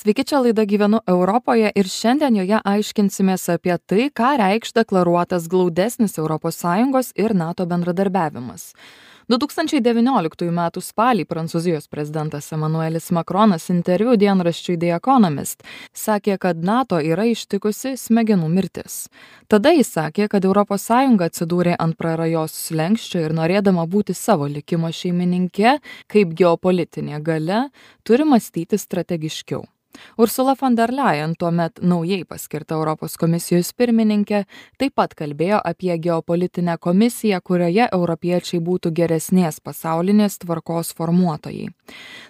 Sveiki, čia laida gyvenu Europoje ir šiandien joje aiškinsimės apie tai, ką reikš deklaruotas glaudesnis ES ir NATO bendradarbiavimas. 2019 m. spalį prancūzijos prezidentas Emanuelis Makronas interviu dienraščiui The Economist sakė, kad NATO yra ištikusi smegenų mirtis. Tada jis sakė, kad ES atsidūrė ant prarajos slengščio ir norėdama būti savo likimo šeimininkė, kaip geopolitinė gale, turi mąstyti strategiškiau ursula von der leyen tuomet naujai paskirta europos komisijos pirmininkė taip pat kalbėjo apie geopolitinę komisiją kurioje europiečiai būtų geresnės pasaulinės tvarkos formuotojai.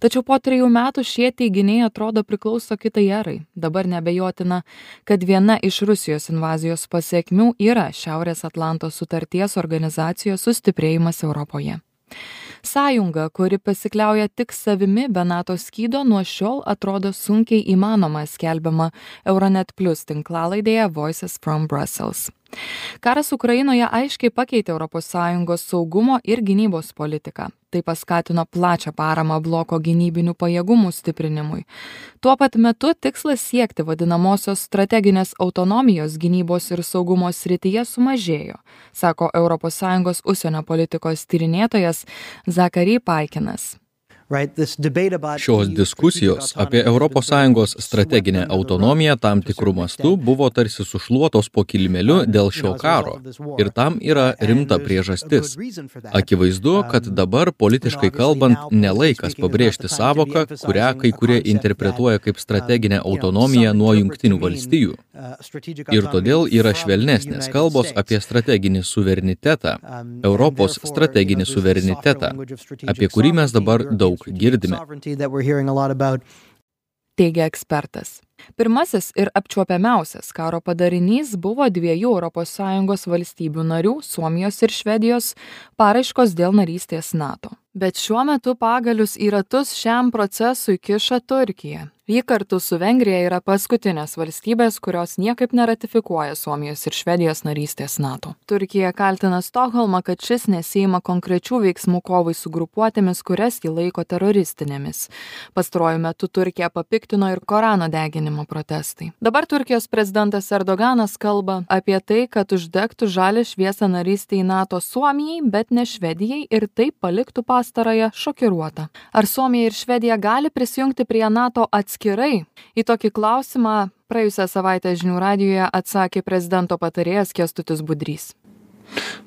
Tačiau po trejų metų šie teiginiai atrodo priklauso kitai erai. Dabar neabejotina kad viena iš rusijos invazijos pasekmių yra šiaurės atlanto sutarties organizacijos sustiprėjimas europoje sąjunga kuri pasikliauja tik savimi be nato skydo nuo šiol atrodo sunkiai įmanoma skelbiama euronet plius tinklalaidėje voices from brussels karas ukrainoje aiškiai pakeitė europos sąjungos saugumo ir gynybos politiką. Tai paskatino plačią paramą bloko gynybinių pajėgumų stiprinimui. Tuo pat metu tikslas siekti vadinamosios strateginės autonomijos gynybos ir saugumo srityje sumažėjo sako europos sąjungos užsienio politikos tyrinėtojas zakary paikinas Šios diskusijos apie ES strateginę autonomiją tam tikrų mastų buvo tarsi sušluotos po kilimėliu dėl šio karo. Ir tam yra rimta priežastis. Akivaizdu, kad dabar politiškai kalbant nelaikas pabrėžti savoką, kurią kai kurie interpretuoja kaip strateginę autonomiją nuo jungtinių valstijų. Ir todėl yra švelnesnės kalbos apie strateginį suverenitetą, Europos strateginį suverenitetą, apie kurį mes dabar daug daug girdime. Teigia ekspertas. Pirmasis ir apčiuopiamiausias karo padarinys buvo dviejų ES valstybių narių - Suomijos ir Švedijos - paraiškos dėl narystės NATO. Bet šiuo metu pagalius į ratus šiam procesui kiša Turkija ji kartu su vengrija yra paskutinės valstybės kurios niekaip neratifikuoja suomijos ir švedijos narystės nato. Turkija kaltina stokholmą kad šis nesiima konkrečių veiksmų kovai su grupuotėmis kurias ji laiko teroristinėmis. Pastaruoju metu turkiją papiktino ir korano deginimo protestai. Dabar turkijos prezidentas erdoganas kalba apie tai kad uždegtų žalią šviesą narystei nato suomijai bet ne švedijai ir taip paliktų pastarąją šokiruotą. Ar suomija ir švedija gali prisijungti prie nato atskirai atskirai. Į tokį klausimą praėjusią savaitę žinių radijuje atsakė prezidento patarėjas kęstutis budrys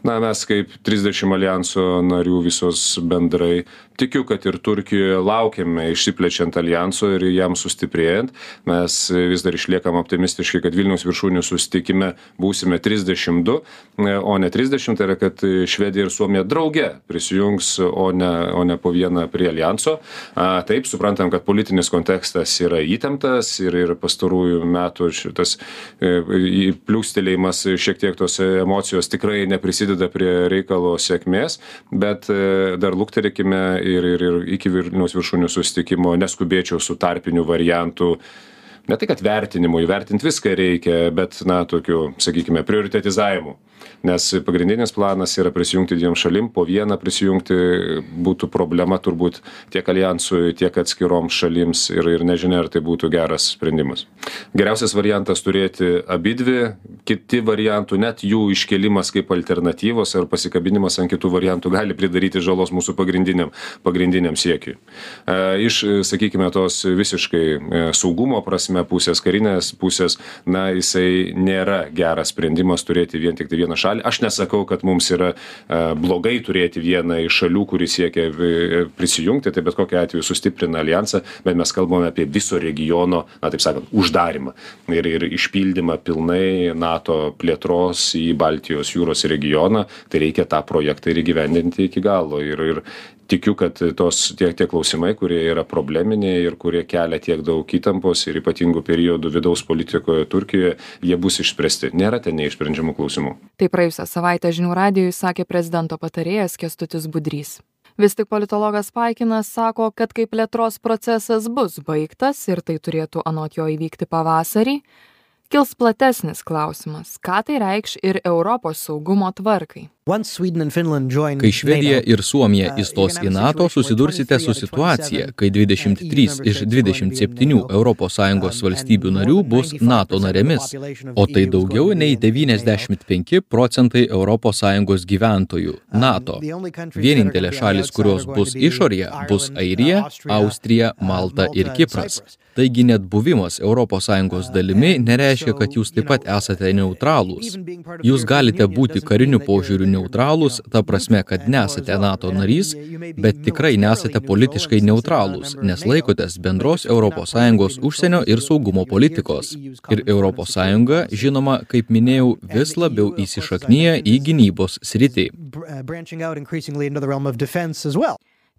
na mes kaip trisdešim aljanso narių visos bendrai tikiu kad ir turkijoje laukiame išsiplečiant aljanso ir jam sustiprėjant. Mes vis dar išliekam optimistiški kad vilniaus viršūnių susitikime būsime trisdešim du o ne trisdešim tai yra kad švedija ir suomija drauge prisijungs o ne o ne po vieną prie aljanso a taip suprantam kad politinis kontekstas yra įtemptas ir ir pastarųjų metų šitas e, pliūpstelėjimas šiek tiek tos emocijos tikrai neprisideda prie reikalo sėkmės bet e, dar lukterėkime ir ir ir iki vilniaus viršūnių susitikimo neskubėčiau su tarpiniu variantu ne tai kad vertinimu įvertint viską reikia bet na tokiu sakykime prioritetizavimu. Nes pagrindinis planas yra prisijungti dviem šalim po vieną prisijungti būtų problema turbūt tiek aljansui tiek atskiroms šalims ir ir nežinia ar tai būtų geras sprendimas. Geriausias variantas turėti abidvi kiti variantų net jų iškėlimas kaip alternatyvos ar pasikabinimas ant kitų variantų gali pridaryti žalos mūsų pagrindiniam pagrindiniam siekiui. E, iš sakykime tos visiškai e, saugumo prasme pusės karinės pusės na jisai nėra geras sprendimas turėti vien tiktai vieną šalį. Aš nesakau kad mums yra e, blogai turėti vieną iš šalių kuri siekia e, prisijungti tai bet kokiu atveju sustiprina aljansą bet mes kalbame apie viso regiono na taip sakant uždarymą ir ir išpildymą pilnai nato plėtros į baltijos jūros regioną. Tai reikia tą projektą ir įgyvendinti iki galo. Ir ir tikiu kad tos tie tie klausimai kurie yra probleminiai ir kurie kelia tiek daug įtampos ir ypatingu periodu vidaus politikoje turkijoje jie bus išspręsti. Nėra ten neišsprendžiamų klausimų. Tai praėjusią savaitę žinių radijui sakė prezidento patarėjas kęstutis budrys. Vis tik politologas paikinas sako kad kai plėtros procesas bus baigtas ir tai turėtų anot jo įvykti pavasarį kils platesnis klausimas ką tai reikš ir europos saugumo tvarkai Kai Švedija ir Suomija uh, įstos į NATO, susidursite su situacija, kai 23 iš 27 ES valstybių narių bus NATO narėmis, o tai daugiau nei 95 procentai ES gyventojų um, NATO. Vienintelė šalis, kurios bus išorėje, bus Airija, Austrija, Malta ir Kipras. Taigi net buvimas ES dalimi nereiškia, kad jūs taip pat esate neutralūs. Jūs galite būti kariniu požiūriu neutralūs, ta prasme, kad nesate NATO narys, bet tikrai nesate politiškai neutralūs, nes laikotės bendros ES užsienio ir saugumo politikos. Ir ES, žinoma, kaip minėjau, vis labiau įsišaknyja į gynybos sritį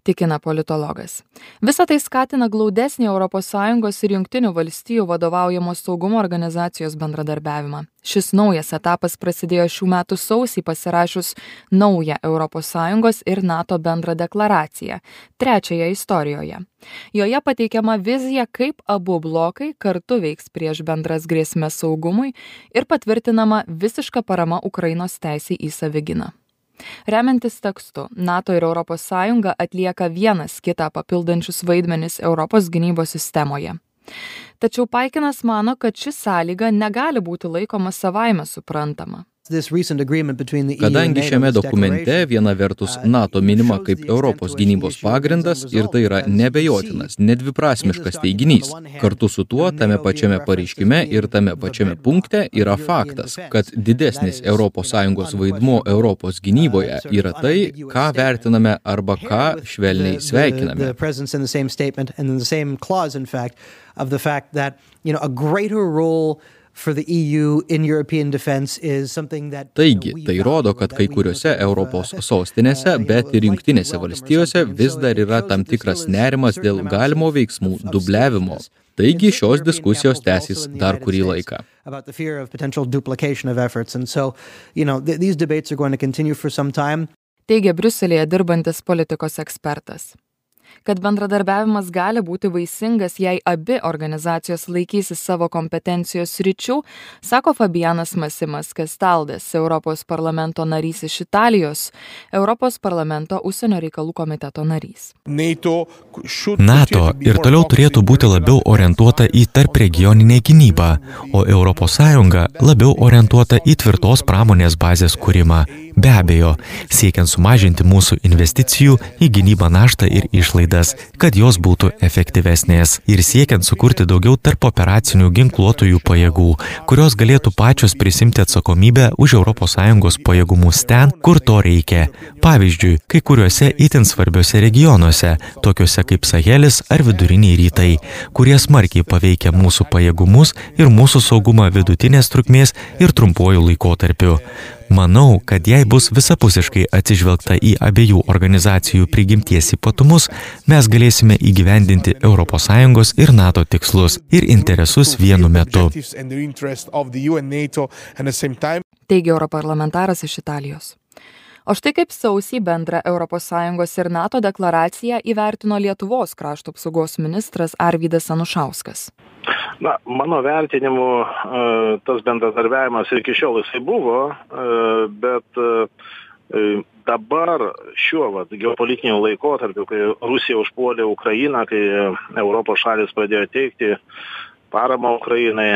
tikina politologas. Visą tai skatina glaudesnį ES ir Junktinių valstijų vadovaujamos saugumo organizacijos bendradarbiavimą. Šis naujas etapas prasidėjo šių metų sausį pasirašius naują ES ir NATO bendrą deklaraciją, trečiąją istorijoje. Joje pateikiama vizija, kaip abu blokai kartu veiks prieš bendras grėsmės saugumui ir patvirtinama visiška parama Ukrainos teisė į saviginą. Remiantis tekstu, NATO ir ES atlieka vienas kitą papildančius vaidmenis Europos gynybos sistemoje. Tačiau Paikinas mano, kad ši sąlyga negali būti laikoma savaime suprantama. E Kadangi šiame dokumente viena vertus NATO minima kaip Europos gynybos pagrindas ir tai yra nebejotinas, nedviprasmiškas teiginys, kartu su tuo tame pačiame pareiškime ir tame pačiame punkte yra faktas, kad didesnis ES vaidmuo Europos gynyboje yra tai, ką vertiname arba ką švelniai sveikiname. of the fact that you know a greater role E Taigi, tai rodo, kad kai kuriuose Europos sostinėse, bet ir jungtinėse valstijose vis dar yra tam tikras nerimas dėl galimo veiksmų dubliavimo. Taigi šios diskusijos tęsis dar kurį laiką. Teigia Briuselėje dirbantis politikos ekspertas kad bendradarbiavimas gali būti vaisingas jei abi organizacijos laikysis savo kompetencijos sričių sako fabianas masimas kastaldas europos parlamento narys iš italijos europos parlamento užsienio reikalų komiteto narys. Nato ir toliau turėtų būti labiau orientuota į tarpregioninę gynybą o europos sąjunga labiau orientuota į tvirtos pramonės bazės kūrimą be abejo siekiant sumažinti mūsų investicijų į gynybą naštą ir išlaidas kad jos būtų efektyvesnės. Ir siekiant sukurti daugiau tarp operacinių ginkluotųjų pajėgų kurios galėtų pačios prisiimti atsakomybę už sąjungos pajėgumus ten kur to reikia. Pavyzdžiui kai kuriuose itin svarbiuose regionuose tokiuose kaip sahelis ar viduriniai rytai kurie smarkiai paveikia mūsų pajėgumus ir mūsų saugumą vidutinės trukmės ir trumpuoju laikotarpiu manau kad jei bus visapusiškai atsižvelgta į abiejų organizacijų prigimties ypatumus mes galėsime įgyvendinti europos sąjungos ir nato tikslus ir interesus vienu metu. Teigia europarlamentaras iš italijos o štai kaip sausį bendrą europos sąjungos ir nato deklaraciją įvertino lietuvos krašto apsaugos ministras arvydas anušauskas. Na mano vertinimu e, tas bendradarbiavimas ir iki šiol jisai buvo e, bet e, dabar šiuo vat geopolitiniu laikotarpiu kai rusija užpuolė ukrainą kai europos šalys pradėjo teikti paramą ukrainai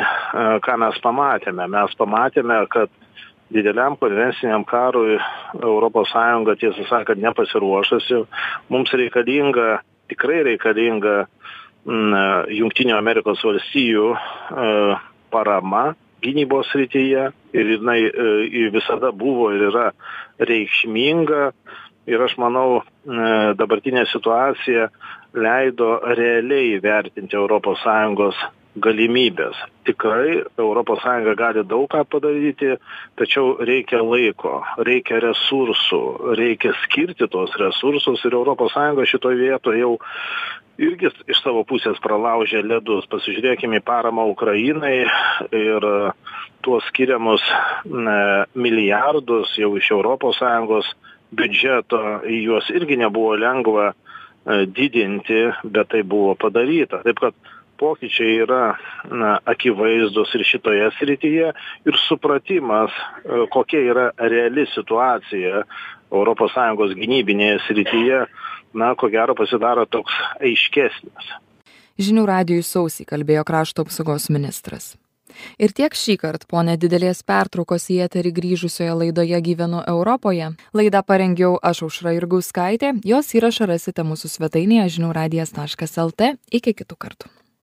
ką mes pamatėme? Mes pamatėme kad dideliam konvenciniam karui europos sąjunga tiesą sakant nepasiruošusi mums reikalinga tikrai reikalinga Junktinių Amerikos valstijų e, parama gynybos srityje ir jinai e, visada buvo ir yra reikšminga. Ir aš manau, e, dabartinė situacija leido realiai vertinti ES galimybės. Tikrai ES gali daug ką padaryti, tačiau reikia laiko, reikia resursų, reikia skirti tos resursus ir ES šitoje vietoje jau irgi iš savo pusės pralaužė ledus. Pasižiūrėkime į paramą Ukrainai ir tuos skiriamus milijardus jau iš ES biudžeto, juos irgi nebuvo lengva e, didinti, bet tai buvo padaryta. Taip kad pokyčiai yra na akivaizdūs ir šitoje srityje ir supratimas kokia yra reali situacija europos sąjungos gynybinėje srityje na ko gero pasidaro toks aiškesnis. Žinių radijui sausį kalbėjo krašto apsaugos ministras. Ir tiek šįkart po nedidelės pertraukos į eterį grįžusioje laidoje gyvenu europoje. Laidą parengiau aš aušra jurgauskaitė. Jos įrašą rasite mūsų svetainėje žinių radijas taškas lt. Iki kitų kartų